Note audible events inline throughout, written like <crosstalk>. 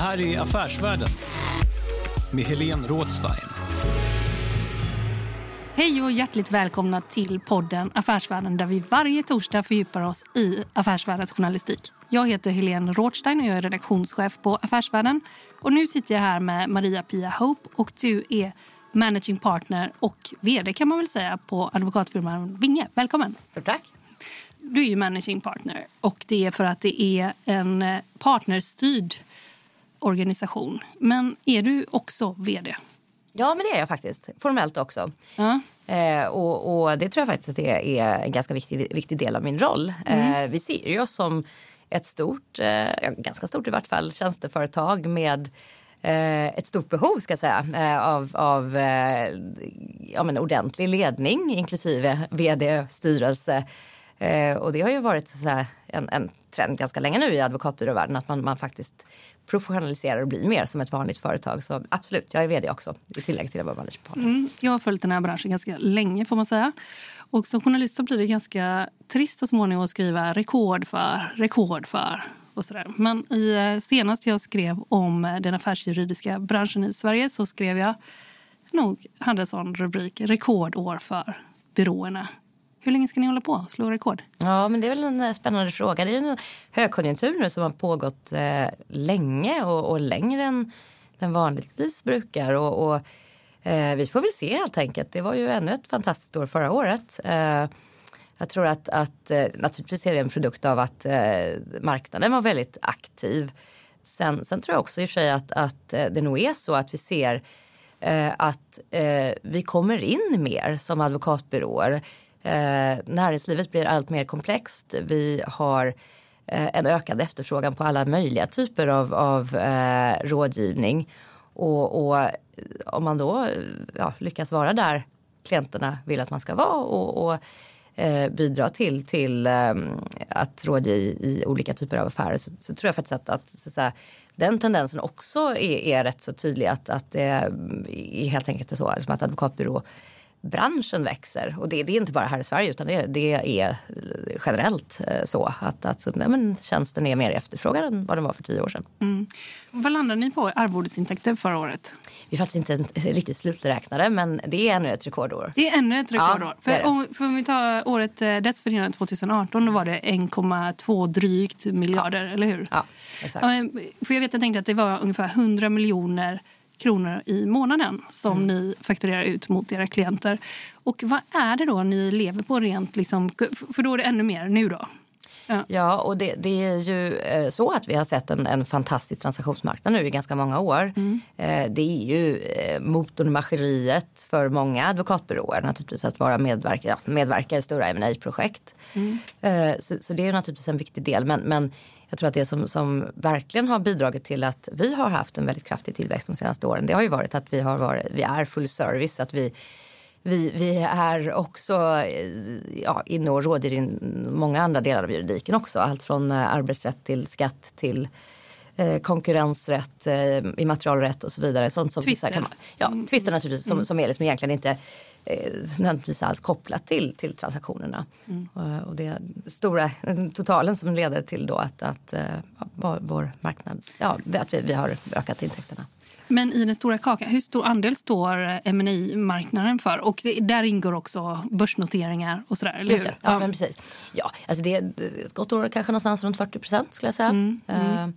Det här är Affärsvärlden med Helene Rådstein. Hej och hjärtligt välkomna till podden Affärsvärlden där vi varje torsdag fördjupar oss i affärsvärldens journalistik. Jag heter Helene Rådstein och jag är redaktionschef på Affärsvärlden. Och nu sitter jag här med Maria-Pia Hope och du är managing partner och vd kan man väl säga på advokatfirman Vinge. Välkommen! Stort tack! Du är ju managing partner och det är för att det är en partnerstyrd organisation. Men är du också vd? Ja, men det är jag faktiskt. Formellt också. Ja. Eh, och, och, det tror jag faktiskt att det är en ganska viktig, viktig del av min roll. Mm. Eh, vi ser ju oss som ett stort, eh, ganska stort i vart fall, tjänsteföretag med eh, ett stort behov ska jag säga, eh, av, av eh, ja, men ordentlig ledning inklusive vd, styrelse. Och det har ju varit så här, en, en trend ganska länge nu i advokatbyråvärlden att man, man faktiskt professionaliserar och blir mer som ett vanligt företag. Så absolut, jag är vd också i tillägg till att vara managing partner. Mm, jag har följt den här branschen ganska länge får man säga. Och som journalist så blir det ganska trist så småningom att skriva rekord för, rekord för och sådär. Men i, eh, senast jag skrev om eh, den affärsjuridiska branschen i Sverige så skrev jag nog hade en sån rubrik rekordår för byråerna. Hur länge ska ni hålla på och slå rekord? Ja, men det är väl en eh, spännande fråga. Det är en högkonjunktur nu som har pågått eh, länge och, och längre än den vanligtvis brukar. Och, och eh, vi får väl se helt enkelt. Det var ju ännu ett fantastiskt år förra året. Eh, jag tror att, att eh, naturligtvis är det en produkt av att eh, marknaden var väldigt aktiv. Sen, sen tror jag också i och för sig att, att eh, det nog är så att vi ser eh, att eh, vi kommer in mer som advokatbyråer. Eh, näringslivet blir allt mer komplext. Vi har eh, en ökad efterfrågan på alla möjliga typer av, av eh, rådgivning. Och, och eh, om man då ja, lyckas vara där klienterna vill att man ska vara och, och eh, bidra till, till eh, att rådge i, i, olika typer av affärer så, så tror jag faktiskt att, att så, så här, den tendensen också är, är rätt så tydlig att, att det är helt enkelt så liksom att advokatbyrå branschen växer. Och det, det, är inte bara här i Sverige utan det, det är generellt eh, så att, att nej, men tjänsten är mer efterfrågad än vad den var för tio år sedan. Mm. Vad landade ni på arvodesintäkter förra året? Vi är faktiskt inte riktigt sluträknade men det är ännu ett rekordår. Det är ännu ett rekordår. Ja, för, om, för om vi tar året eh, dessförinnan 2018 då var det 1,2 drygt miljarder, ja. eller hur? Ja, exakt. För jag vet jag tänkte att det var ungefär 100 miljoner kronor i månaden som mm. ni fakturerar ut mot era klienter. Och vad är det då ni lever på rent, liksom, för då är det ännu mer nu då? Ja, ja och det, det, är ju eh, så att vi har sett en, en fantastisk transaktionsmarknad nu i ganska många år. Mm. Eh, det är ju eh, motorn maskineriet för många advokatbyråer naturligtvis att vara medverka, ja, medverka i stora ma projekt mm. så, så, det är naturligtvis en viktig del. Men, men jag tror att det som, som verkligen har bidragit till att vi har haft en väldigt kraftig tillväxt de senaste åren det har ju varit att vi, har varit, vi är full service. Att vi, vi, vi är också ja, inne och råder i många andra delar av juridiken också. Allt från eh, arbetsrätt till skatt till eh, konkurrensrätt, eh, immaterialrätt och så vidare. Sånt som, twister. Kan man, ja, twister naturligtvis som, mm. som är liksom egentligen inte eh, nödvändigtvis alls kopplat till, till transaktionerna. Mm. Och, och det stora <laughs> totalen som leder till då att, att uh, vår marknads, ja, att vi, vi har ökat intäkterna. Men i den stora kakan, hur stor andel står ma marknaden för? Och det, där ingår också börsnoteringar och sådär, eller Just det, ja, men precis. Ja, alltså det är ett gott år kanske någonstans runt 40 procent skulle jag säga. Mm, Eh,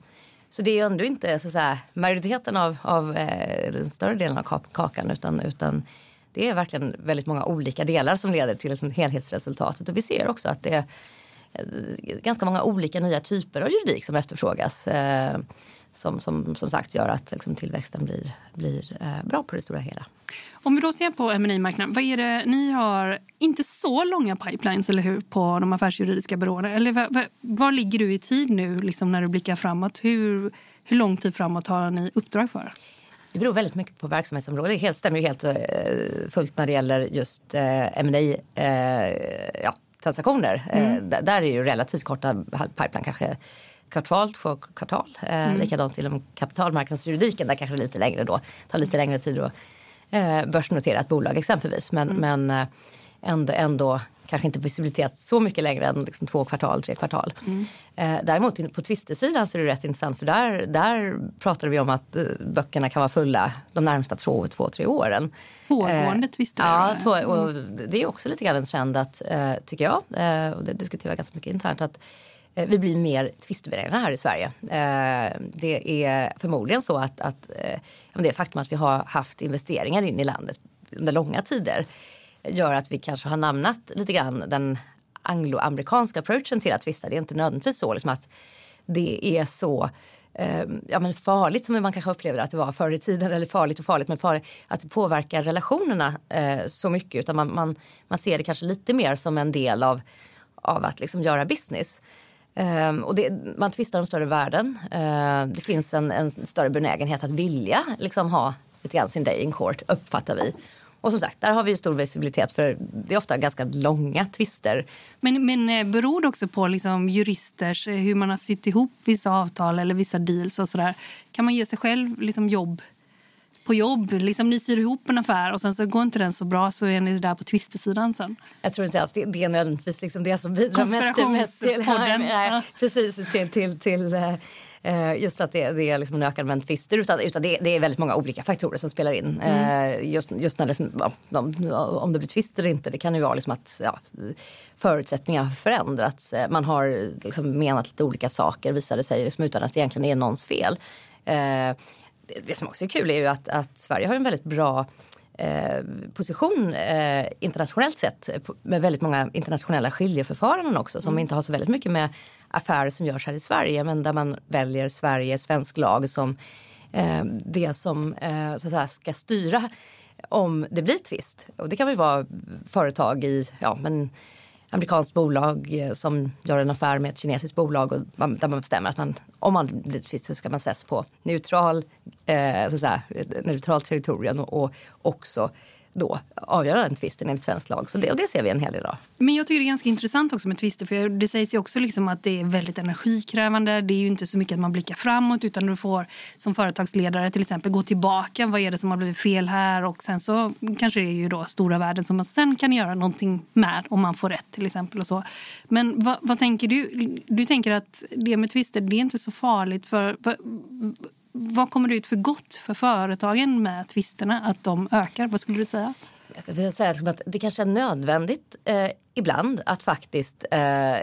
Så det är ju ändå inte så att säga, majoriteten av, av eh, den större delen av kak- kakan utan, utan det är verkligen väldigt många olika delar som leder till liksom helhetsresultatet. Och vi ser också att det är eh, ganska många olika nya typer av juridik som efterfrågas. Eh, som, som, som sagt gör att liksom, tillväxten blir, blir eh, bra på det stora hela. Om vi då ser på ma marknaden vad är det, ni har inte så långa pipelines eller hur, på de affärsjuridiska byråerna? Eller var, var ligger du i tid nu liksom, när du blickar framåt? Hur, hur lång tid framåt har ni uppdrag för? Det beror väldigt mycket på verksamhetsområde. Det stämmer ju helt eh, fullt när det gäller just eh, M&A eh, ja, transaktioner. Eh, där, är ju relativt korta pipeline, kanske kvartal, två kvartal. Eh, Likadant inom kapitalmarknadsjuridiken, där kanske lite längre då. tar lite längre tid att börsnotera ett bolag exempelvis. Men, men eh, ändå, ändå kanske inte visibilitet så mycket längre än liksom två kvartal, tre kvartal. Eh, däremot på tvistesidan så är det rätt intressant för där, där pratar vi om att eh, böckerna kan vara fulla de närmsta två, två tre åren. Pågående Eh, tvister, Ja, två, och det är också lite grann en trend att, eh, tycker jag, eh, och det diskuterar jag ganska mycket internt, att eh, vi blir mer tvistbenägna här i Sverige. Eh, det är förmodligen så att, att det faktum att vi har haft investeringar in i landet under långa tider gör att vi kanske har namnat lite grann den angloamerikanska approachen till att tvista. Det är inte nödvändigtvis så liksom att det är så eh, ja, men farligt som man kanske upplever att det var förr i tiden. Eller farligt och farligt, men farligt, att det påverkar relationerna eh, så mycket. Utan man, man, man ser det kanske lite mer som en del av, av att liksom göra business. Um, och det, man tvistar om större värden. Uh, det finns en, en större benägenhet att vilja liksom, ha lite grann sin day in court, uppfattar vi. Och som sagt, där har vi ju stor visibilitet för det är ofta ganska långa tvister. Men, men eh, beror det också på liksom juristers, eh, hur man har sytt ihop vissa avtal eller vissa deals och sådär? Kan man ge sig själv liksom jobb på jobb? Liksom ni syr ihop en affär och sen så går inte den så bra så är ni där på tvistesidan sen. Jag tror inte att det, det är nödvändigtvis liksom det som bidrar mest, mest till, <laughs> Ja. precis, till, till, till eh, eh, just att det, det är liksom en ökad mängd tvister. Utan, utan det, det är väldigt många olika faktorer som spelar in. Eh, just, just när det, liksom, ja, om, om det blir tvist eller inte. Det kan ju vara liksom att ja, förutsättningar har förändrats. Man har liksom menat lite olika saker visar det sig liksom, utan att det egentligen är någons fel. Eh, det, som också är kul är ju att, att Sverige har en väldigt bra eh, position eh, internationellt sett med väldigt många internationella skiljeförfaranden också som inte har så väldigt mycket med affärer som görs här i Sverige men där man väljer Sverige, svensk lag som eh, det som eh, så säga, ska styra om det blir tvist. Och det kan väl vara företag i ja, men amerikanskt bolag eh, som gör en affär med ett kinesiskt bolag och man, där man bestämmer att man, om man blir tvist så ska man ses på neutral, eh, så att säga, neutralt territorium och, och också då avgöra den tvisten enligt svensk lag. Så det, och det ser vi en hel del av. Men jag tycker det är ganska intressant också med tvister för det sägs ju också liksom att det är väldigt energikrävande. Det är ju inte så mycket att man blickar framåt utan du får som företagsledare till exempel gå tillbaka. Vad är det som har blivit fel här? Och sen så kanske det är ju då stora värden som man sen kan göra någonting med om man får rätt till exempel och så. Men vad, vad tänker du? Du tänker att det med tvister, det är inte så farligt för för vad kommer det ut för gott för företagen med tvisterna? Att de ökar? Vad skulle du säga? Jag vill säga liksom att det kanske är nödvändigt eh, ibland att faktiskt eh,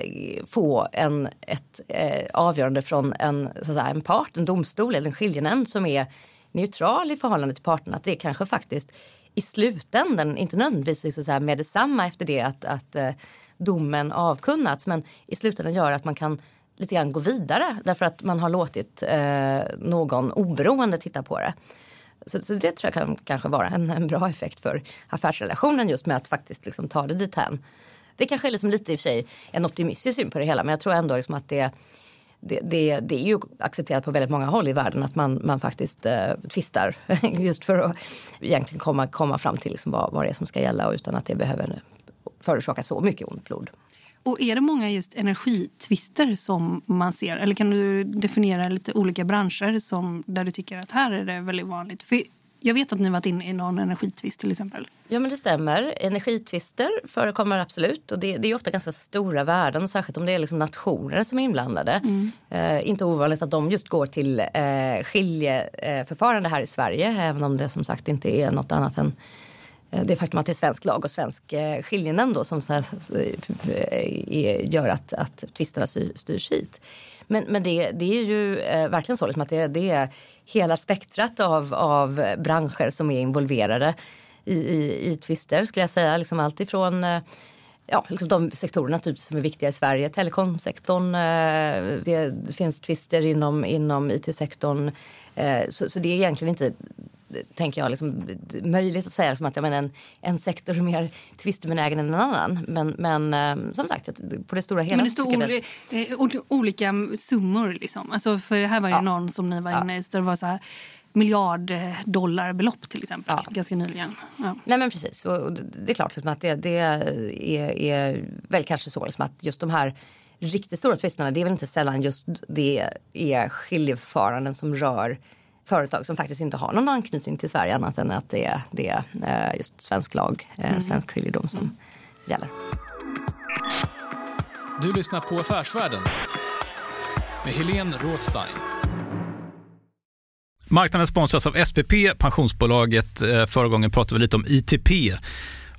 få en, ett eh, avgörande från en, så att säga, en part, en domstol eller en skiljenämnd som är neutral i förhållande till parterna. Att det kanske faktiskt i slutändan, inte nödvändigtvis så säga, med detsamma efter det att, att eh, domen avkunnats, men i slutändan gör att man kan lite grann gå vidare därför att man har låtit eh, någon oberoende titta på det. Så, så det tror jag kan kanske vara en, en bra effekt för affärsrelationen just med att faktiskt liksom ta det dit hän. Det kanske är liksom lite i och för sig en optimistisk syn på det hela men jag tror ändå liksom att det, det, det, det är ju accepterat på väldigt många håll i världen att man, man faktiskt eh, tvistar <laughs> just för att egentligen komma, komma fram till liksom vad, vad det är som ska gälla och utan att det behöver förorsaka så mycket ont blod. Och är det många just energitvister som man ser? Eller kan du definiera lite olika branscher som, där du tycker att här är det väldigt vanligt? För jag vet att ni varit inne i någon energitvist till exempel. Ja men det stämmer. Energitvister förekommer absolut och det, det är ofta ganska stora värden särskilt om det är liksom nationer som är inblandade. Mm. Eh, inte ovanligt att de just går till eh, skiljeförfarande här i Sverige även om det som sagt inte är något annat än Eh, det faktum att det är svensk lag och svensk eh, skiljenämnd då som så här, eh, gör att, att tvisterna styrs hit. Men, men det, det är ju verkligen så liksom att det, det är hela spektrat av, av branscher som är involverade i, i, i tvister skulle jag säga. Liksom allt ifrån ja, liksom de sektorerna typ, som är viktiga i Sverige. Telekomsektorn, det, finns tvister inom, inom it-sektorn. Så, så, det är egentligen inte tänker jag, liksom, möjligt att säga liksom att ja, men en, en sektor är mer tvistbenägen än en annan. Men, men eh, som sagt, på det stora hela... Men det står oli olika summor. Liksom. Alltså, för här var ju ja. någon som ni var inne i, det var så här miljarddollarbelopp till exempel, ja. ganska nyligen. Ja. Nej men precis, och det är klart liksom att det, det är, är, väl kanske så liksom att just de här riktigt stora tvisterna, det är väl inte sällan just det är skiljeförfaranden som rör företag som faktiskt inte har någon anknytning till Sverige annat än att det är, det är eh, just svensk lag, eh, mm. svensk skiljedom som mm. gäller. Du lyssnar på Affärsvärlden med Helene Rådstein. Marknaden sponsras av SPP, pensionsbolaget. Eh, förra gången pratade vi lite om ITP.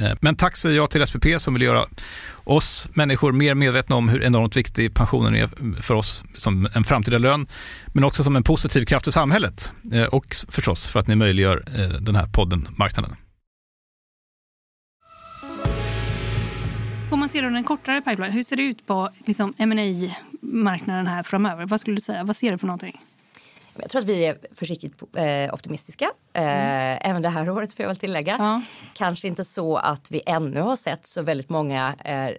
Eh, men tack säger jag till SPP som vill göra oss människor mer medvetna om hur enormt viktig pensionen är för oss som en framtida lön, men också som en positiv kraft i samhället eh, och förstås för att ni möjliggör eh, den här podden Marknaden. Om man ser den kortare pipeline, hur ser det ut på liksom, ma marknaden här framöver? Vad skulle du säga? Vad ser du för någonting? Jag tror att vi är försiktigt eh, optimistiska. Eh, mm. Även det här <laughs> året får jag väl tillägga. Ja. Kanske inte så att vi ännu har sett så väldigt många eh,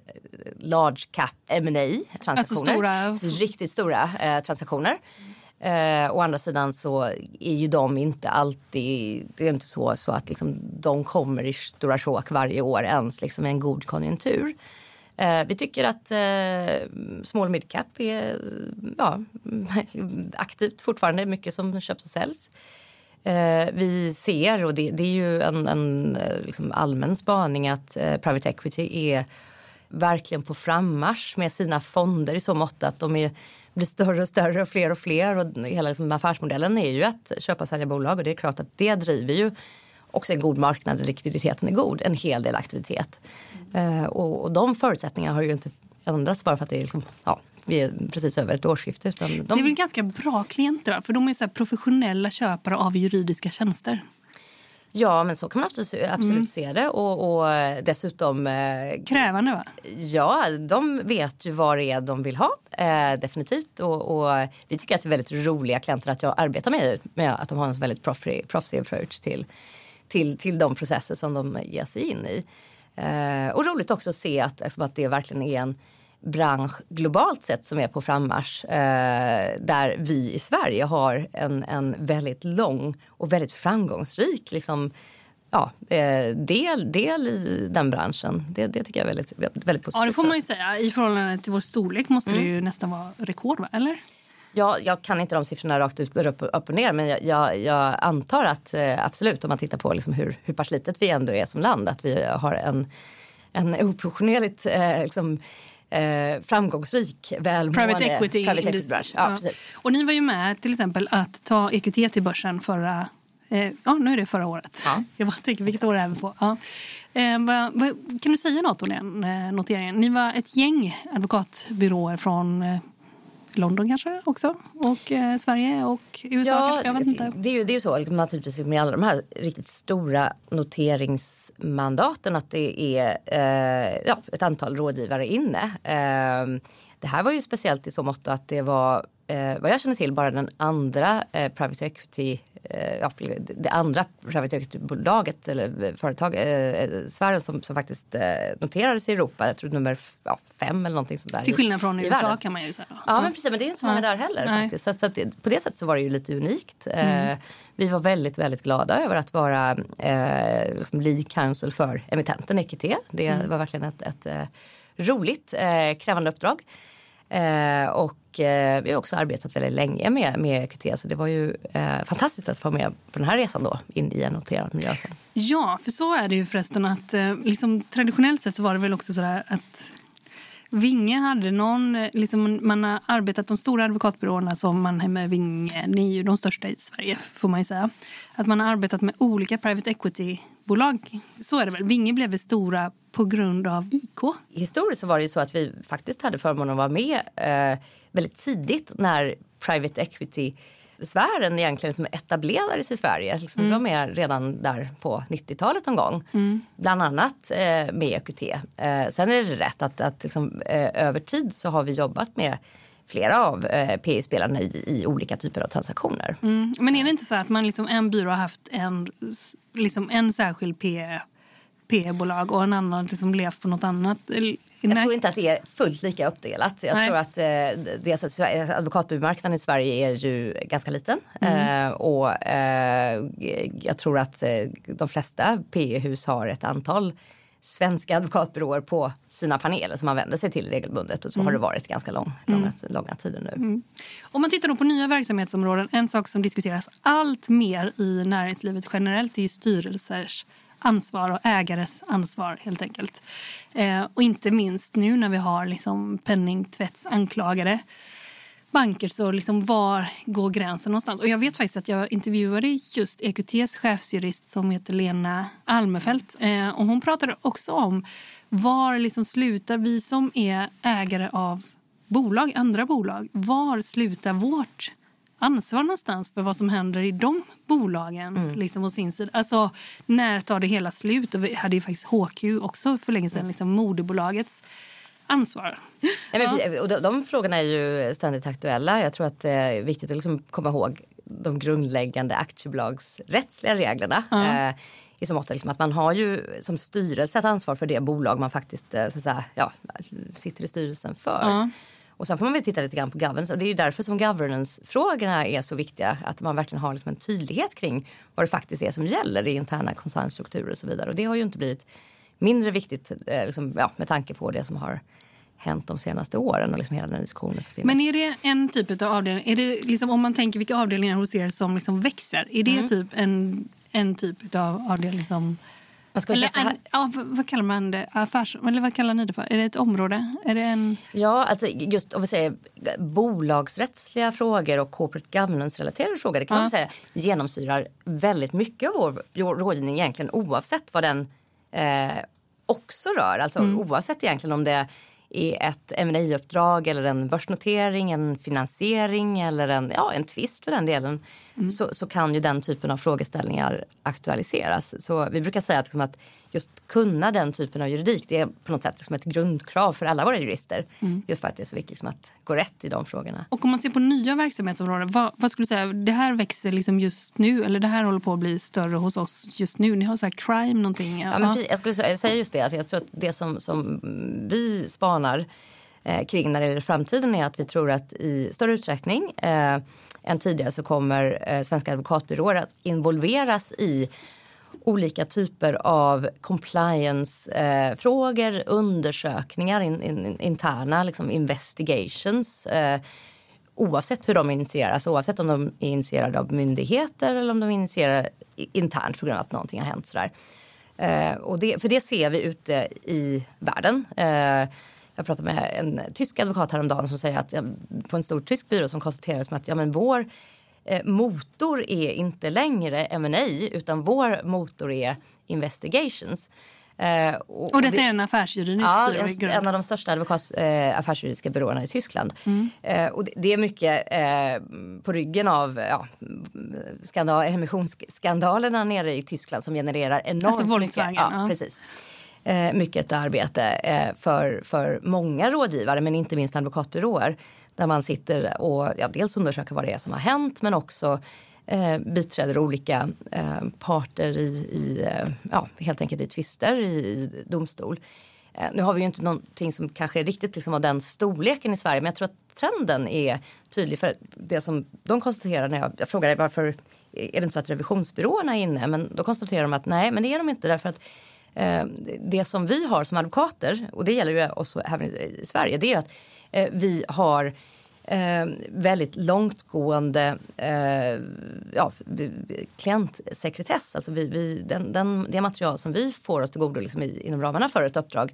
large cap M&A transaktioner. Alltså stora... Riktigt stora transaktioner. Eh, å andra sidan så är ju de inte alltid, det är inte så, så att liksom, de kommer i stora sjok varje år ens liksom, i en god konjunktur. Eh, vi tycker att eh, small mid cap är ja, <laughs> aktivt fortfarande, mycket som köps och säljs. Eh, vi ser, och det, det är ju en, en eh, liksom allmän spaning, att private equity är verkligen på frammarsch med sina fonder i så mått att de är, blir större och större och fler och fler. Och hela liksom affärsmodellen är ju att köpa och sälja bolag och det är klart att det driver ju också en god marknad där likviditeten är god, en hel del aktivitet. Mm. och, och de förutsättningarna har ju inte ändrats bara för att det är liksom, ja, vi är precis över ett årsskifte. Utan de... Det är väl ganska bra klienter, för de är så professionella köpare av juridiska tjänster? Ja, men så kan man absolut, absolut Mm. se det. Och, och dessutom... Eh, Krävande va? Ja, de vet ju vad det är de vill ha. Eh, definitivt. Och, och vi tycker att det är väldigt roliga klienter att jag arbetar med. med att de har en väldigt proffsig approach till, till, till de processer som de ger sig in i. Eh, och roligt också att se att, alltså, att det verkligen är en bransch globalt sett som är på frammarsch. Eh, där vi i Sverige har en, en väldigt lång och väldigt framgångsrik liksom, ja, eh, del, del i den branschen. Det, det tycker jag är väldigt, väldigt positivt. Ja, det får man ju säga. I förhållande till vår storlek måste det Mm. ju nästan vara rekord, va? eller? Ja, jag kan inte de siffrorna rakt ut upp, upp och ner men jag, jag, jag antar att eh, absolut om man tittar på liksom hur, hur pass litet vi ändå är som land att vi har en, en oproportionerligt eh, liksom, eh, framgångsrik, välmående Private equity. private equity. Ja, precis. Och ni var ju med till exempel att ta EQT till börsen förra eh, Ja, nu är det förra året. Ja. <laughs> Jag bara tänker, vilket år är vi på? Ja. Eh, vad, vad, kan du säga något om den eh, noteringen? Ni var ett gäng advokatbyråer från eh, London kanske också? Och eh, Sverige och USA kanske? Jag vet inte. Det är ju, det är så liksom, naturligtvis med alla de här riktigt stora noteringsmandaten att det är eh, ja, ett antal rådgivare inne. Eh, det här var ju speciellt i så mått att det var eh, vad jag känner till bara den andra eh, private equity ja, det andra private equity-bolaget eller företag, eh, sfären som, som faktiskt eh, noterades i Europa. Jag tror nummer ja, fem eller någonting sånt där. Till skillnad från i USA världen. kan man ju säga. Ja, men precis. Men det är inte så många Ja. där heller Nej. faktiskt. Så, så det, på det sättet så var det ju lite unikt. Mm. Eh, vi var väldigt, väldigt glada över att vara eh, liksom lead counsel för emittenten EQT. Det Mm. var verkligen ett, ett eh, roligt, eh, krävande uppdrag. Eh, och eh, vi har också arbetat väldigt länge med, med EQT så det var ju eh, fantastiskt att få med på den här resan då in i en noterad miljö sen. Ja, för så är det ju förresten att eh, liksom, traditionellt sett så var det väl också sådär att Vinge hade någon, eh, liksom, man har arbetat de stora advokatbyråerna som Mannheimer, Vinge, ni är ju de största i Sverige får man ju säga. Att man har arbetat med olika private equity-bolag. Så är det väl. Vinge blev stora på grund av IK. historiskt så var det ju så att vi faktiskt hade förmånen att vara med eh, väldigt tidigt när private equity sfären egentligen som etablerades i Sverige. Liksom, Vi var med redan där på 90-talet någon gång. Bland annat eh, med EQT. Eh, sen är det rätt att, att liksom, eh, över tid så har vi jobbat med flera av eh, PI-spelarna i, i olika typer av transaktioner. Mm. Men är det inte så att man liksom, en byrå har haft en, liksom en särskild P- P-bolag och en annan liksom levt på något annat? Jag tror inte att det är fullt lika uppdelat. Jag Nej. tror att eh, så att advokatbyråmarknaden i Sverige är ju ganska liten. Mm. Eh, och eh, jag tror att eh, de flesta PE-hus har ett antal svenska advokatbyråer på sina paneler som man vänder sig till regelbundet. Och så Mm. har det varit ganska lång, långa, långa tider nu. Om man tittar på nya verksamhetsområden, en sak som diskuteras allt mer i näringslivet generellt är ju styrelsers ansvar och ägares ansvar helt enkelt. Eh, och inte minst nu när vi har liksom penningtvättsanklagade banker så liksom var går gränsen någonstans? Och jag vet faktiskt att jag intervjuade just EQTs chefsjurist som heter Lena Almefelt eh, och hon pratade också om var liksom slutar vi som är ägare av bolag, andra bolag, var slutar vårt ansvar någonstans för vad som händer i de bolagen liksom, och sin sida? Alltså, när tar det hela slut? Och vi hade ju faktiskt HQ också för länge sedan, liksom moderbolagets ansvar. Nej, men, och de, de frågorna är ju ständigt aktuella. Jag tror att det är viktigt att liksom komma ihåg de grundläggande aktiebolagsrättsliga reglerna. Eh, I så mått liksom att man har ju som styrelse ett ansvar för det bolag man faktiskt eh, så säga, ja, sitter i styrelsen för. Ja. Och sen får man väl titta lite grann på governance och det är ju därför som governance-frågorna är så viktiga. Att man verkligen har liksom en tydlighet kring vad det faktiskt är som gäller i interna koncernstrukturer och så vidare. Och det har ju inte blivit mindre viktigt eh, liksom, ja, med tanke på det som har hänt de senaste åren och liksom hela den diskussionen som finns. Men är det en typ av avdelning, är det liksom, om man tänker vilka avdelningar hos er som liksom växer, är det typ en, en typ av avdelning som... Man ska Eller en, ja, vad- kallar man det? Affärs, eller vad kallar ni det för? Är det ett område? Är det en... Ja, alltså just om vi säger bolagsrättsliga frågor och corporate governance-relaterade frågor. Det kan man Ja. säga genomsyrar väldigt mycket av vår rådgivning egentligen oavsett vad den eh, också rör. Alltså oavsett egentligen om det är ett ma uppdrag eller en börsnotering, en finansiering eller en, ja, en tvist för den delen mm. så, så kan ju den typen av frågeställningar aktualiseras. Så vi brukar säga att, liksom att just kunna den typen av juridik det är på något sätt liksom ett grundkrav för alla våra jurister. Mm. Just för att det är så viktigt liksom att gå rätt i de frågorna. Och om man ser på nya verksamhetsområden, vad, vad skulle du säga, det här växer liksom just nu eller det här håller på att bli större hos oss just nu? Ni har så här crime någonting? Ja, men jag skulle säga just det, att jag tror att det som, som vi spanar eh, kring när det gäller framtiden är att vi tror att i större utsträckning eh, än tidigare så kommer eh, svenska advokatbyråer att involveras i olika typer av compliance-frågor, eh, undersökningar, in, in, interna liksom investigations. Eh, oavsett hur de initieras, oavsett om de är initierade av myndigheter eller om de är initierade internt på grund av att någonting har hänt. Sådär. Eh, och det, för det ser vi ute i världen. Eh, jag pratade med en tysk advokat häromdagen som säger att på en stor tysk byrå som konstaterade att ja, men vår eh, motor är inte längre M&A utan vår motor är investigations. Eh, och, och detta det, är en affärsjuridisk ja, en, en av de största advokats, eh, affärsjuridiska byråerna i Tyskland. Mm. Eh, och det, det, är mycket eh, på ryggen av ja, skandal, emissionsskandalerna nere i Tyskland som genererar enormt alltså mycket. Ja, ja. Precis. Eh, mycket arbete eh, för, för många rådgivare men inte minst advokatbyråer. Där man sitter och ja, dels undersöker vad det är som har hänt men också eh, biträder olika eh, parter i, i eh, ja, helt enkelt i tvister i, i domstol. Eh, nu har vi ju inte någonting som kanske är riktigt liksom av den storleken i Sverige men jag tror att trenden är tydlig för det som de konstaterar när jag, jag frågar varför är det inte så att revisionsbyråerna är inne men då konstaterar de att nej men det är de inte därför att Eh, det som vi har som advokater och det gäller ju oss även i Sverige det är att eh, vi har eh, väldigt långtgående eh, ja, klientsekretess. Alltså vi, vi, den, den, det material som vi får oss till godo liksom inom ramarna för ett uppdrag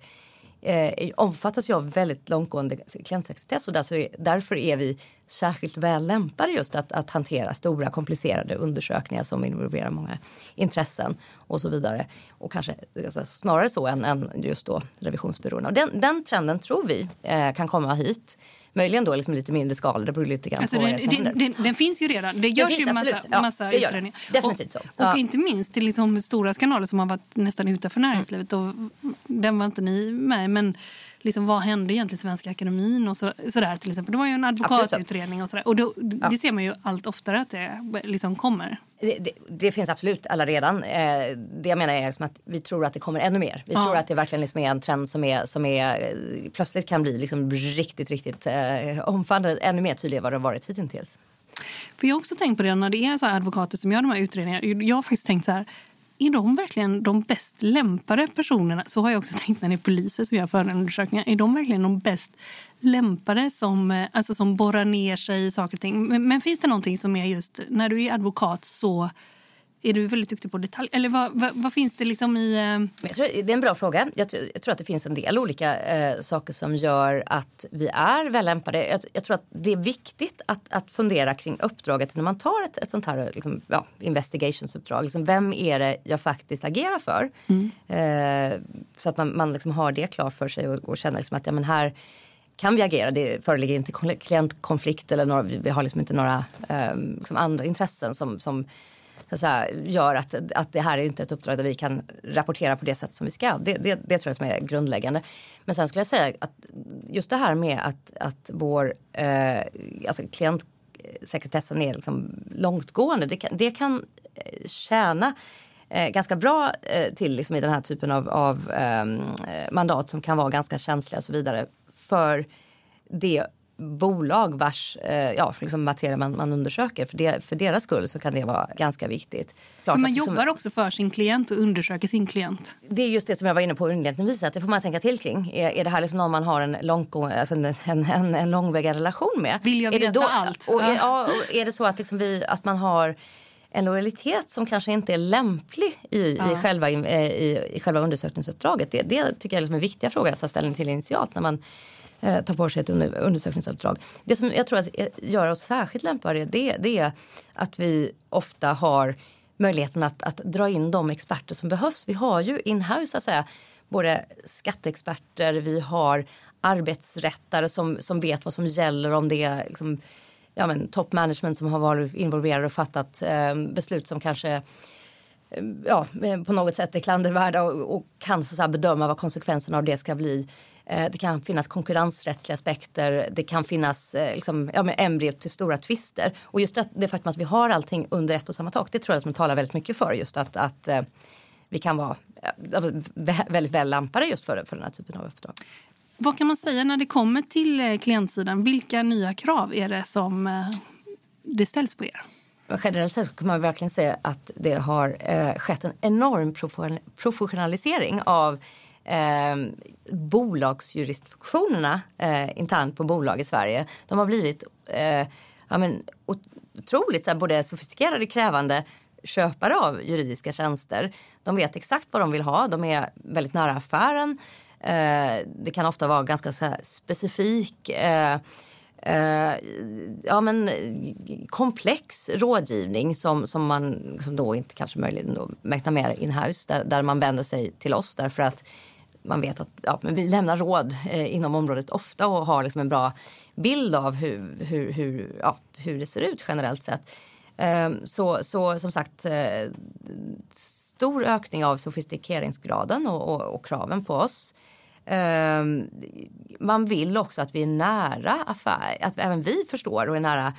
eh, omfattas ju av väldigt långtgående klientsekretess och därför är, därför är vi särskilt väl lämpade just att, att hantera stora komplicerade undersökningar som involverar många intressen och så vidare. Och kanske alltså, snarare så än, än just då revisionsbyråerna. Och den, den trenden tror vi eh, kan komma hit Möjligen då liksom lite mindre skala, det beror lite grann alltså på den, den, den, den, finns ju redan. Det görs ju massa, ja, massa utredningar. Definitivt så. Ja. Och inte minst till liksom stora skandaler som har varit nästan utanför näringslivet. Mm. Och den var inte ni med men liksom, vad hände egentligen Svenska Akademin och så, sådär till exempel. Det var ju en advokatutredning och sådär. Och då, ja. det ser man ju allt oftare att det liksom kommer. Det, det, det, finns absolut alla redan. Eh, det jag menar är liksom att vi tror att det kommer ännu mer. Vi ja. tror att det verkligen liksom är en trend som, är, som är, eh, plötsligt kan bli liksom riktigt, riktigt eh, omfattande. Ännu mer tydlig än vad det har varit hittills. För jag har också tänkt på det när det är så advokater som gör de här utredningarna. Jag har faktiskt tänkt så här är de verkligen de bäst lämpade personerna? Så har jag också <laughs> tänkt när det är poliser som gör förundersökningar. Är de verkligen de bäst lämpade som, eh, alltså som borrar ner sig i saker och ting? Men, men finns det någonting som är just när du är advokat så är du väldigt duktig på detalj? Eller vad, vad, vad finns det liksom i... Eh... Tror, det är en bra fråga. Jag, jag, tror att det finns en del olika eh, saker som gör att vi är väl lämpade. Jag, jag, tror att det är viktigt att, att fundera kring uppdraget när man tar ett, ett sånt här liksom, ja, investigationsuppdrag. Liksom, vem är det jag faktiskt agerar för? Mm. Eh, så att man, man liksom har det klart för sig och, och känner liksom att ja, men här kan vi agera. Det föreligger inte klientkonflikt eller några, vi har liksom inte några eh, liksom andra intressen som, som så säga, gör att, att det här är inte ett uppdrag där vi kan rapportera på det sätt som vi ska. Det, det, det tror jag som är grundläggande. Men sen skulle jag säga att just det här med att, att vår eh, alltså klientsekretessen är liksom långtgående. Det kan, det kan eh, tjäna eh, ganska bra eh, till liksom i den här typen av, av ehm, eh, mandat som kan vara ganska känsliga och så vidare. För det bolag vars eh, ja, liksom materia man, man undersöker. För, det, för deras skull så kan det vara ganska viktigt. Klart för man jobbar också för sin klient och undersöker sin klient. Det är just det som jag var inne på inledningsvis. Att det får man tänka till kring. Är, är det här liksom någon man har en, lång, alltså en, en, en, en långväga relation med? Vill jag veta då, allt? Och, är, ja, och är det så att, liksom vi, att man har en lojalitet som kanske inte är lämplig i, ja. i, själva, i, i själva undersökningsuppdraget. Det, det tycker jag liksom är viktiga frågor att ta ställning till initialt när man eh, ta på sig ett under, undersökningsuppdrag. Det som jag tror att eh, gör oss särskilt lämpade det, det är att vi ofta har möjligheten att, att dra in de experter som behövs. Vi har ju inhouse så att säga både skatteexperter, vi har arbetsrättare som, som vet vad som gäller om det är liksom, ja, men, top management som har varit involverade och fattat eh, beslut som kanske eh, ja, eh, på något sätt är klandervärda och, och kan så att bedöma vad konsekvenserna av det ska bli. Eh, det kan finnas konkurrensrättsliga aspekter. Det kan finnas eh, liksom, ja, embryo till stora tvister. Och just det, det faktum att vi har allting under ett och samma tak. Det tror jag som talar väldigt mycket för just att, att eh, vi kan vara väldigt väl lämpade just för, för den här typen av uppdrag. Vad kan man säga när det kommer till klientsidan? Vilka nya krav är det som det ställs på er? Generellt sett kan man verkligen säga att det har skett en enorm professionalisering av eh, bolagsjuristfunktionerna eh, internt på bolag i Sverige. De har blivit eh, ja, men, otroligt så här, både sofistikerade och krävande köpare av juridiska tjänster. De vet exakt vad de vill ha, de är väldigt nära affären. Eh, det kan ofta vara ganska så här, specifik eh, eh ja, men, komplex rådgivning som, som man som då inte kanske möjligen mäktar med inhouse där, där man vänder sig till oss därför att man vet att ja, men vi lämnar råd eh, inom området ofta och har liksom en bra bild av hur, hur, hur, ja, hur det ser ut generellt sett. Eh, så, så som sagt, eh, stor ökning av sofistikeringsgraden och, och, och kraven på oss. Eh, man vill också att vi är nära affär, att även vi förstår och är nära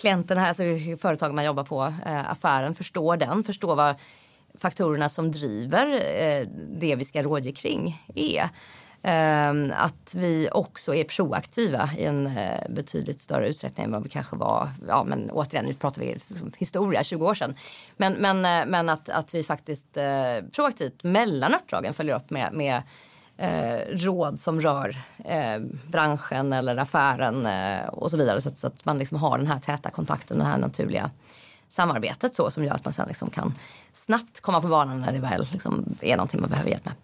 klienterna, alltså företag man jobbar på, eh, affären, förstår den, förstår vad faktorerna som driver eh, det vi ska rådge kring är. Ehm, att vi också är proaktiva i en eh, betydligt större utsträckning än vad vi kanske var. Ja, men återigen, nu pratar vi liksom historia, 20 år sedan. Men, men, eh, men att, att vi faktiskt eh, proaktivt mellan uppdragen följer upp med, med råd som rör branschen eller affären och så vidare. Så att, så att man liksom har den här täta kontakten, den här naturliga samarbetet så som gör att man sen liksom kan snabbt komma på banan när det väl liksom är någonting man behöver hjälp med.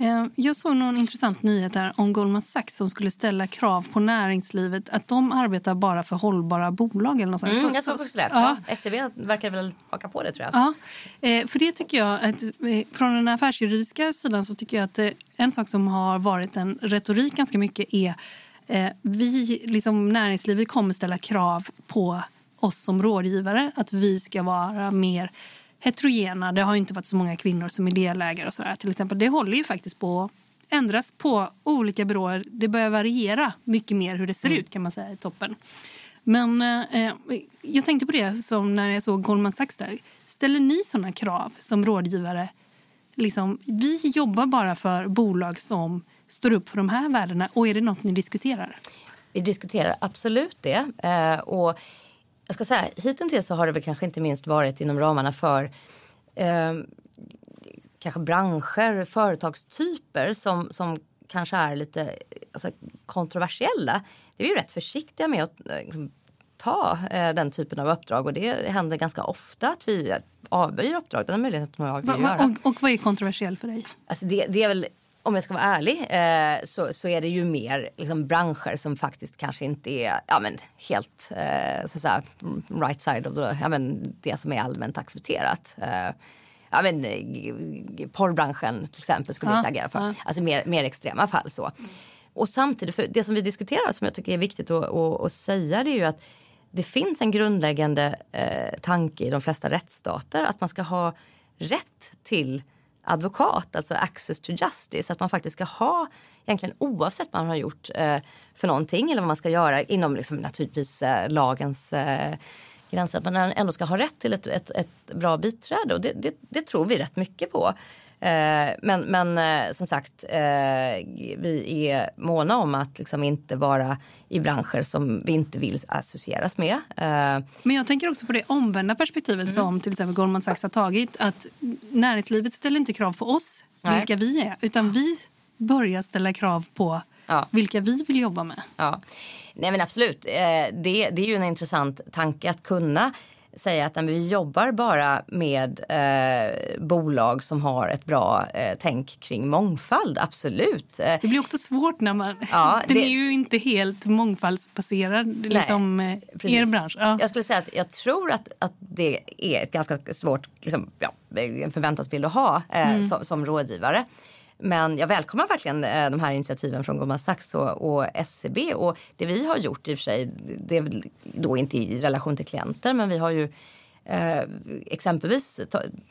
Eh, jag såg någon intressant nyhet här om Goldman Sachs som skulle ställa krav på näringslivet att de arbetar bara för hållbara bolag. Eller något mm, så, jag såg också det. Ja. Ja, SEB verkar väl haka på det tror jag. Ja, eh, för det tycker jag att eh, från den affärsjuridiska sidan så tycker jag att en sak som har varit en retorik ganska mycket är vi, liksom näringslivet kommer ställa krav på oss som rådgivare att vi ska vara mer heterogena. Det har inte varit så många kvinnor som är delägare och sådär till exempel. Det håller ju faktiskt på ändras på olika byråer. Det börjar variera mycket mer hur det ser mm. ut kan man säga i toppen. Men eh, jag tänkte på det som när jag såg Goldman Sachs där. Ställer ni sådana krav som rådgivare? Liksom, vi jobbar bara för bolag som står upp för de här värdena och är det något ni diskuterar? Vi diskuterar absolut det. Eh, och jag ska säga, hittills så har det väl kanske inte minst varit inom ramarna för eh, kanske branscher, företagstyper som, som kanske är lite alltså, kontroversiella. Det är vi rätt försiktiga med att eh, liksom, ta eh, den typen av uppdrag och det händer ganska ofta att vi avböjer uppdrag. Den möjligheten har va, va, och, och vad är kontroversiellt för dig? Alltså det, det är väl om jag ska vara ärlig eh, så, så är det ju mer liksom, branscher som faktiskt kanske inte är ja, men, helt eh, så säga, right side of the, ja, men, det som är allmänt accepterat. Eh, ja, men, porrbranschen till exempel skulle ja, inte agera för. Ja. Alltså mer, mer extrema fall så. Och samtidigt, för det som vi diskuterar som jag tycker är viktigt att, att, att säga det är ju att det finns en grundläggande eh, tanke i de flesta rättsstater att man ska ha rätt till advokat, alltså access to justice. Att man faktiskt ska ha, egentligen oavsett vad man har gjort eh, för någonting eller vad man ska göra inom liksom, naturligtvis eh, lagens eh, gränser. Att man ändå ska ha rätt till ett, ett, ett bra biträde och det, det, det, tror vi rätt mycket på. Eh, men, men eh, som sagt, eh, vi är måna om att liksom inte vara i branscher som vi inte vill associeras med. Men jag tänker också på det omvända perspektivet mm. som till exempel Goldman Sachs har tagit. Att näringslivet ställer inte krav på oss, Nej. vilka vi är, utan vi börjar ställa krav på ja. vilka vi vill jobba med. Ja. Nej men absolut, det, det är ju en intressant tanke att kunna säga att nej, vi jobbar bara med eh, bolag som har ett bra eh, tänk kring mångfald, absolut. Eh, det blir också svårt när man... Ja, <laughs> den det, är ju inte helt mångfaldsbaserad, liksom, eh, er bransch. Ja. Jag skulle säga att jag tror att, att det är ett ganska svårt liksom, ja, förväntansbild att ha eh, mm. som, som rådgivare. Men jag välkomnar verkligen eh, de här initiativen från Goldman Sachs och, och SCB. Och det vi har gjort i och för sig, det är då inte i relation till klienter, men vi har ju eh, exempelvis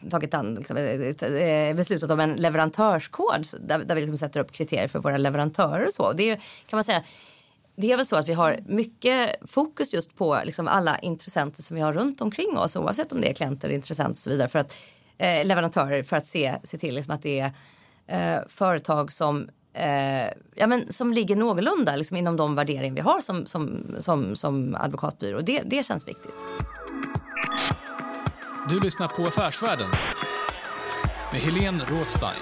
tagit an, liksom, eh, eh, eh, beslutat om en leverantörskod där, där vi liksom sätter upp kriterier för våra leverantörer och så. Det är, kan man säga det är väl så att vi har mycket fokus just på liksom alla intressenter som vi har runt omkring oss oavsett om det är klienter, intressenter och så vidare för att eh, leverantörer för att se, se till liksom att det är eh, företag som eh, ja, men som ligger någorlunda liksom, inom de värderingar vi har som, som, som, som advokatbyrå. Det, det känns viktigt. Du lyssnar på Affärsvärlden med Helene Rådstein.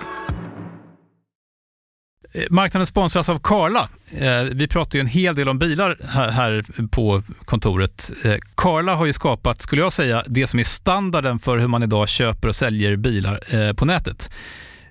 Eh, marknaden sponsras av Karla. Eh, vi pratar ju en hel del om bilar här på kontoret. Eh, Karla har ju skapat, skulle jag säga, det som är standarden för hur man idag köper och säljer bilar eh, på nätet.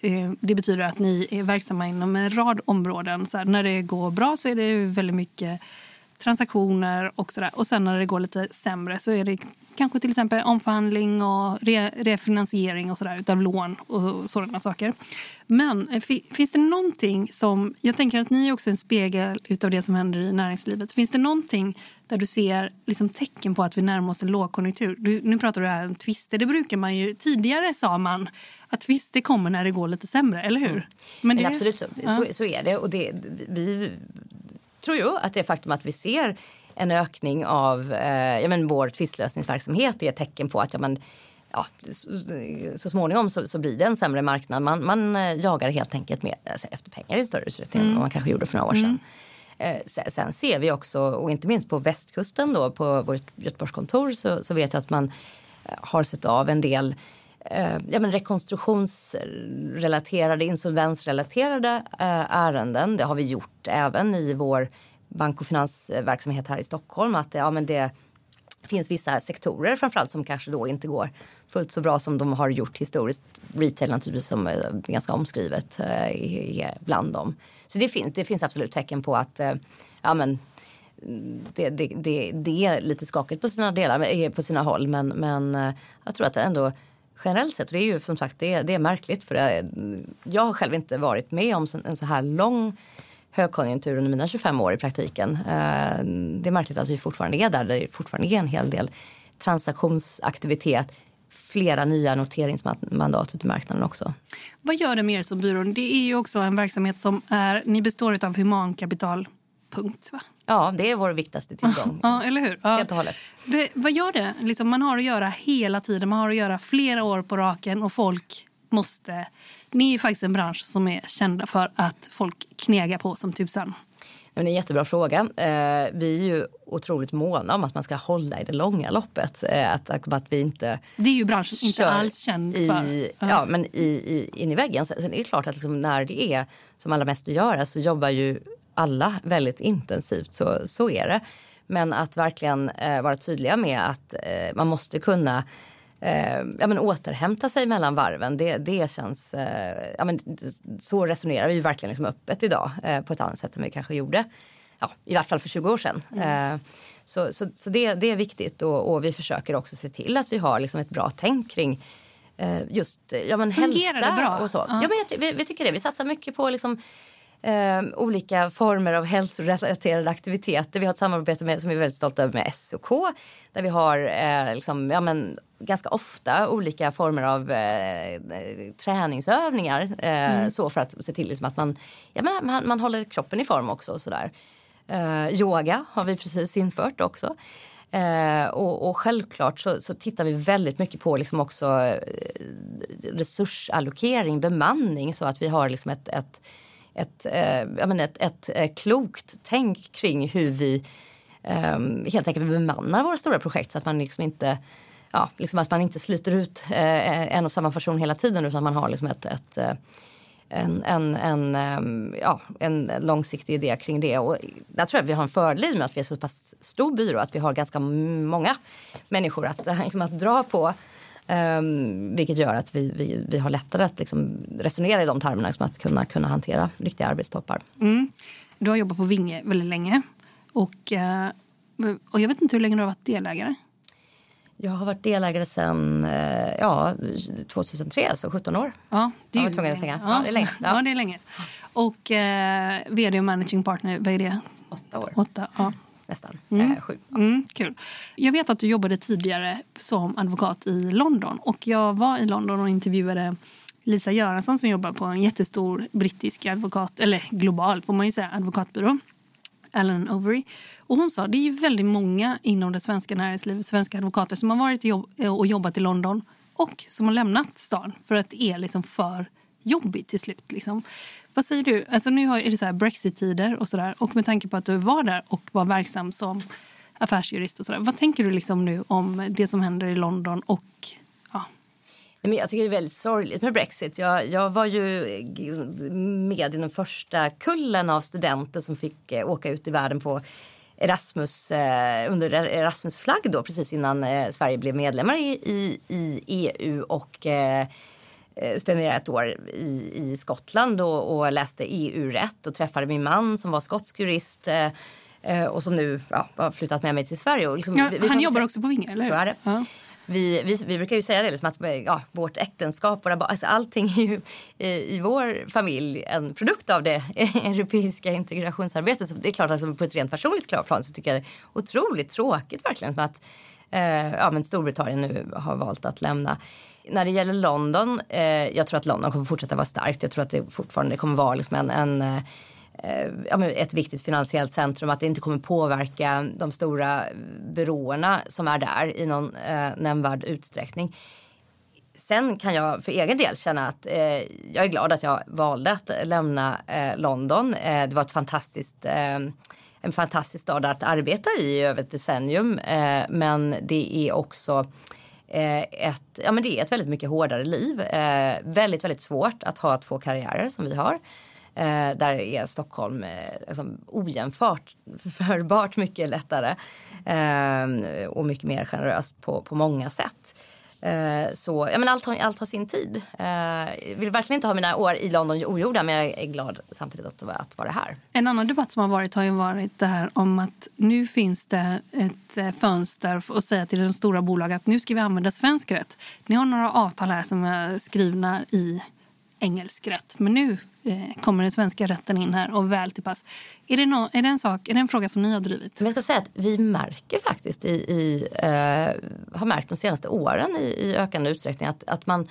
Eh, det betyder att ni är verksamma inom en rad områden. Så här, när det går bra så är det väldigt mycket transaktioner och sådär. Och sen när det går lite sämre så är det kanske till exempel omförhandling och re refinansiering och sådär utav lån och sådana saker. Men eh, finns det någonting som, jag tänker att ni är också en spegel utav det som händer i näringslivet. Finns det någonting där du ser liksom tecken på att vi närmar oss en lågkonjunktur? Du, nu pratar du här om twister, det brukar man ju, tidigare sa man att twister kommer när det går lite sämre, eller hur? Mm. Men, det, Men absolut, så, ja. så, så, är det. Och det, vi tror ju att det faktum att vi ser en ökning av eh, ja, men vår tvistlösningsverksamhet är ett tecken på att ja, men, ja, så, småningom så, så, blir det en sämre marknad. Man, man eh, jagar helt enkelt med, alltså, efter pengar i större utsträckning mm. än man kanske gjorde för några år sedan. Mm. Eh, sen, sen, ser vi också, och inte minst på västkusten då, på vårt Göteborgskontor så, så vet jag att man eh, har sett av en del eh, ja, men rekonstruktionsrelaterade, insolvensrelaterade eh, ärenden. Det har vi gjort även i vår bank och finansverksamhet här i Stockholm. Att ja, men det finns vissa sektorer framförallt som kanske då inte går fullt så bra som de har gjort historiskt. Retail naturligtvis som är ganska omskrivet eh, bland dem. Så det finns, det finns absolut tecken på att eh, ja, men, mm, det, det, det, det, är lite skakigt på sina delar, eh, på sina håll. Men, men eh, jag tror att det ändå generellt sett, och det är ju som sagt det, det är märkligt för det, jag har själv inte varit med om en så här lång högkonjunktur under mina 25 år i praktiken. Eh, det är märkligt att vi fortfarande är där. Det fortfarande är en hel del transaktionsaktivitet flera nya noteringsmandat ute i marknaden också. Vad gör det med er som byrå? Det är ju också en verksamhet som är, ni består av humankapital punkt. Va? Ja, det är vår viktigaste tillgång. <laughs> ja, eller hur? Ja. Helt och hållet. Det, vad gör det? Liksom, man har att göra hela tiden. Man har att göra flera år på raken och folk måste... Ni är faktiskt en bransch som är kända för att folk knegar på som tusan. Det är en jättebra fråga. Eh, vi är ju otroligt måna om att man ska hålla i det långa loppet. Eh, att, att, vi inte Det är ju branschen inte alls känd i, för. Ja, men i, i, in i väggen. Sen, sen är det klart att liksom när det är som allra mest att göra så jobbar ju alla väldigt intensivt. Så, så är det. Men att verkligen eh, vara tydliga med att eh, man måste kunna eh, ja, men återhämta sig mellan varven. Det, det känns, eh, ja, men så resonerar vi verkligen liksom öppet idag eh, på ett annat sätt än vi kanske gjorde ja, i vart fall för 20 år sedan. Eh, så så, så det, det är viktigt och, och vi försöker också se till att vi har liksom ett bra tänk kring just ja, men Fungerar hälsa det bra? och så. Ja. Ja. men jag, vi, vi tycker det. Vi satsar mycket på liksom, eh, olika former av hälsorelaterade aktiviteter. Vi har ett samarbete med, som vi är väldigt stolta över med SOK där vi har eh, liksom, ja, men, ganska ofta olika former av eh, träningsövningar eh, så för att se till liksom, att man, ja, men, man, man håller kroppen i form också. Och sådär. Eh, yoga har vi precis infört också. Eh, och, och självklart så, så tittar vi väldigt mycket på liksom också eh, resursallokering, bemanning så att vi har liksom ett, ett, ett, eh, menar ett, ett, eh, klokt tänk kring hur vi eh, helt enkelt bemannar våra stora projekt så att man liksom inte Ja, liksom att man inte sliter ut eh, en och samma person hela tiden utan man har liksom ett, ett eh, en, en, en, ehm, ja, en långsiktig idé kring det. Och där tror att vi har en fördel med att vi är så pass stor byrå att vi har ganska många människor att, <laughs> liksom, att dra på. Um, vilket gör att vi, vi, vi har lättare att liksom, resonera i de termerna, liksom, att kunna, kunna hantera riktiga arbetstoppar. Mm. Du har jobbat på Vinge väldigt länge. Och, eh, och jag vet inte hur länge du har varit delägare. Jag har varit delägare sedan eh, ja, 2003, alltså 17 år. Ja, Jag var ju tvungen att tänka. Ja, det är länge. Ja. Ja, det är länge. Och eh, vd och managing partner, vad är det? Åtta år, Åtta. Ja. Nästan. Mm. Eh, sju. Mm, kul. Jag vet att du jobbade tidigare som advokat i London. Och Jag var i London och intervjuade Lisa Göransson som jobbar på en jättestor brittisk advokat, eller global får man ju säga, advokatbyrå. Alan Overy. Och hon sa det är ju väldigt många inom det svenska näringslivet, svenska advokater som har varit jobb, och jobbat i London och som har lämnat stan för att det är liksom för jobbigt till slut. Liksom. Vad säger du? Alltså nu är det så här Brexit-tider och sådär. Och med tanke på att du var där och var verksam som affärsjurist och sådär. Vad tänker du liksom nu om det som händer i London och Men jag tycker det är väldigt sorgligt med Brexit. Jag, jag var ju med i den första kullen av studenter som fick eh, åka ut i världen på Erasmus, eh, under Erasmus-flagg då precis innan eh, Sverige blev medlemmar i, i, i EU och eh, spenderade ett år i, i Skottland och, och läste EU-rätt och träffade min man som var skotsk jurist eh, eh, och som nu ja, har flyttat med mig till Sverige. Liksom, ja vi- vi Han jobbar också på Vinge, eller hur? Så är det. Ja. Vi, vi, vi brukar ju säga det, liksom att ja, vårt äktenskap, våra alltså allting är ju i, i vår familj en produkt av det <laughs> europeiska integrationsarbetet. Så det är klart att alltså, på ett rent personligt plan så tycker jag det är otroligt tråkigt verkligen att eh, ja, men Storbritannien nu har valt att lämna. När det gäller London, eh, jag tror att London kommer fortsätta vara starkt. Jag tror att det fortfarande kommer vara liksom en, en eh, ja, men ett viktigt finansiellt centrum. Att det inte kommer påverka de stora byråerna som är där i någon eh, nämnvärd utsträckning. Sen kan jag för egen del känna att eh, jag är glad att jag valde att lämna eh, London. Eh, det var ett fantastiskt, eh, en fantastisk stad att arbeta i i över ett decennium. Eh, men det är också Eh, ett, ja, men det är ett väldigt mycket hårdare liv. Eh, väldigt, väldigt svårt att ha två karriärer som vi har. Eh, där är Stockholm eh, liksom ojämfört <laughs> förbart mycket lättare eh, och mycket mer generöst på, på många sätt. Eh, så ja, men allt, har, allt har sin tid. Jag vill verkligen inte ha mina år i London ogjorda men jag är glad samtidigt att, att vara här. En annan debatt som har varit har ju varit det här om att nu finns det ett eh, fönster att säga till de stora bolagen att nu ska vi använda svensk rätt. Ni har några avtal här som är skrivna i engelsk rätt. Men nu eh, kommer den svenska rätten in här och väl till pass. Är det, no, är, det en sak, är det en fråga som ni har drivit? Men jag ska säga att vi märker faktiskt i, i eh, har märkt de senaste åren i, i ökande utsträckning att, att man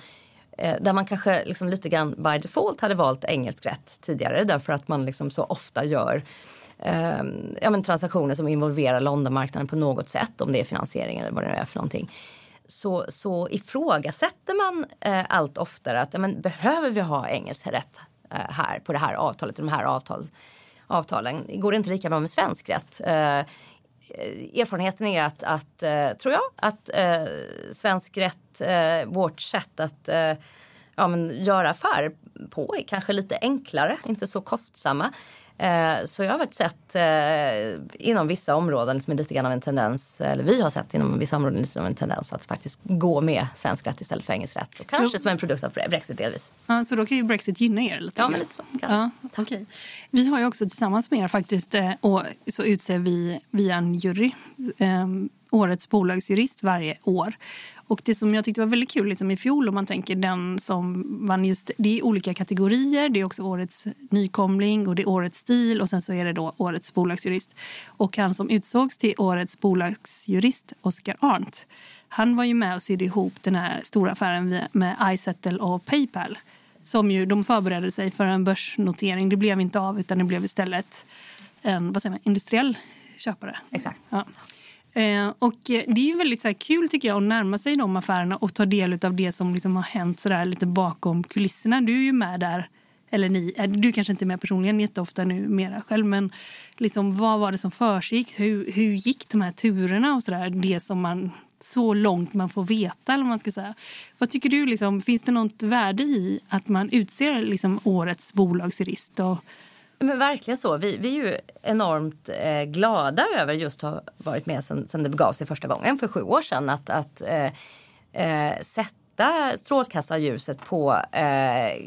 eh, där man kanske liksom lite grann by default hade valt engelsk rätt tidigare därför att man liksom så ofta gör eh, ja, men transaktioner som involverar Londonmarknaden på något sätt om det är finansiering eller vad det nu är för någonting. Så, så ifrågasätter man eh, allt oftare att ja, men, behöver vi ha engelsk rätt eh, här på det här avtalet, i de här avtal, avtalen? Går det inte lika bra med svensk rätt? Eh, erfarenheten är att, att eh, tror jag, att eh, svensk rätt, eh, vårt sätt att eh, ja, men göra affär på är kanske lite enklare, inte så kostsamma. Eh, så jag har faktiskt sett eh, inom vissa områden liksom lite grann av en tendens, eller vi har sett inom vissa områden lite av en tendens att faktiskt gå med svensk rätt istället för engelsk rätt. Och kanske Så- som en produkt av Brexit delvis. Ja, så då kan ju Brexit gynna er lite. Ja, men lite så. Ja, okej. Vi har ju också tillsammans med er faktiskt, eh, och så utser vi via en jury eh, årets bolagsjurist varje år. Och det som jag tyckte var väldigt kul liksom i fjol, om man tänker den som vann just... Det är olika kategorier. Det är också årets nykomling och det är årets stil och sen så är det då årets bolagsjurist. Och han som utsågs till årets bolagsjurist, Oscar Arndt, han var ju med och sydde ihop den här stora affären med iSettle och Paypal. Som ju, de förberedde sig för en börsnotering. Det blev inte av, utan det blev istället en vad säger man, industriell köpare. Exakt. Ja. Eh, och eh, det är ju väldigt så här, kul tycker jag att närma sig de affärerna och ta del av det som liksom har hänt så där, lite bakom kulisserna. Du är ju med där, eller ni, eh, du kanske inte är med personligen jätteofta nu mera själv, men liksom, vad var det som försiggick? Hur, hur gick de här turerna och så där, det som man så långt man får veta. Eller man ska säga. Vad tycker du? Liksom, finns det något värde i att man utser liksom, årets bolagsjurist? Och, men verkligen så. Vi, vi är ju enormt eh, glada över just att ha varit med sen, sen det begav sig första gången för sju år sedan. Att, att eh, eh, sätta strålkastarljuset på eh,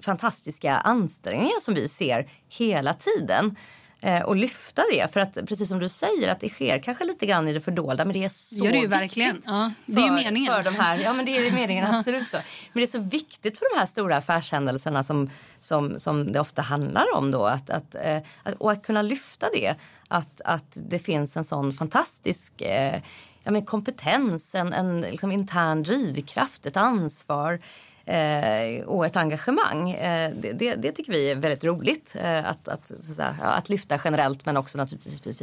fantastiska ansträngningar som vi ser hela tiden. Eh, och lyfta det. För att precis som du säger att det sker kanske lite grann i det fördolda men det är så det viktigt. Ja, det är för- meningen. För de här, ja men det är meningen <laughs> absolut så. Men det är så viktigt för de här stora affärshändelserna som, som, som det ofta handlar om då. Att, att, eh, att, och att kunna lyfta det. Att, att det finns en sån fantastisk eh, ja, men kompetens, en, en liksom intern drivkraft, ett ansvar. Eh, och ett engagemang. Eh, det, det, det tycker vi är väldigt roligt eh, att, att, säga, ja, att lyfta generellt men också naturligtvis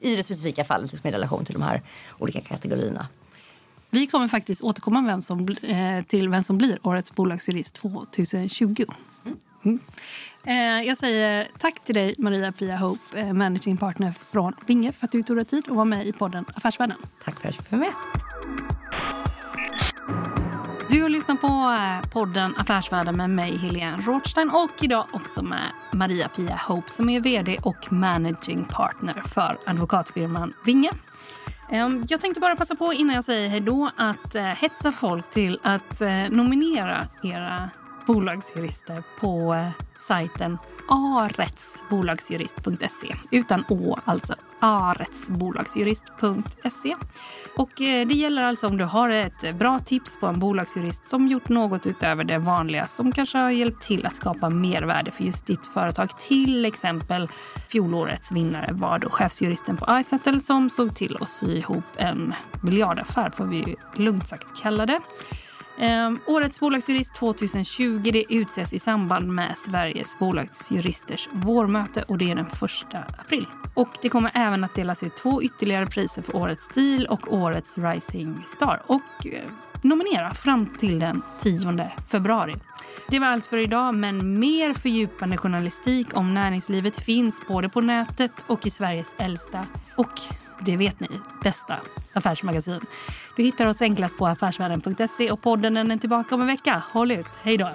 i det specifika fallet liksom i relation till de här olika kategorierna. Vi kommer faktiskt återkomma vem som, eh, till vem som blir årets bolagsjurist 2020. Mm. Eh, jag säger tack till dig, Maria Pia Hope, managing partner från Vinge för att du tog dig tid att vara med i podden Affärsvärlden. Tack för att jag fick vara med och lyssnar på eh, podden Affärsvärlden med mig, Helene Rothstein och idag också med Maria Pia Hope som är vd och managing partner för advokatfirman Vinge. Ehm, jag tänkte bara passa på innan jag säger hej då att eh, hetsa folk till att eh, nominera era bolagsjurister på sajten aretsbolagsjurist.se. Utan å, alltså aretsbolagsjurist.se. Och eh, det gäller alltså om du har ett bra tips på en bolagsjurist som gjort något utöver det vanliga som kanske har hjälpt till att skapa mervärde för just ditt företag. Till exempel fjolårets vinnare var då chefsjuristen på iSettle som såg till att sy ihop en miljardaffär får vi lugnt sagt kalla det. Um, årets bolagsjurist 2020 det utses i samband med Sveriges bolagsjuristers vårmöte och det är den 1 april. Och det kommer även att delas ut två ytterligare priser för Årets stil och Årets Rising Star och eh, nominera fram till den 10 februari. Det var allt för idag, men mer fördjupande journalistik om näringslivet finns både på nätet och i Sveriges äldsta och det vet ni, bästa affärsmagasin. Du hittar oss enklast på affärsvärlden.se och podden den är tillbaka om en vecka. Håll ut, hej då!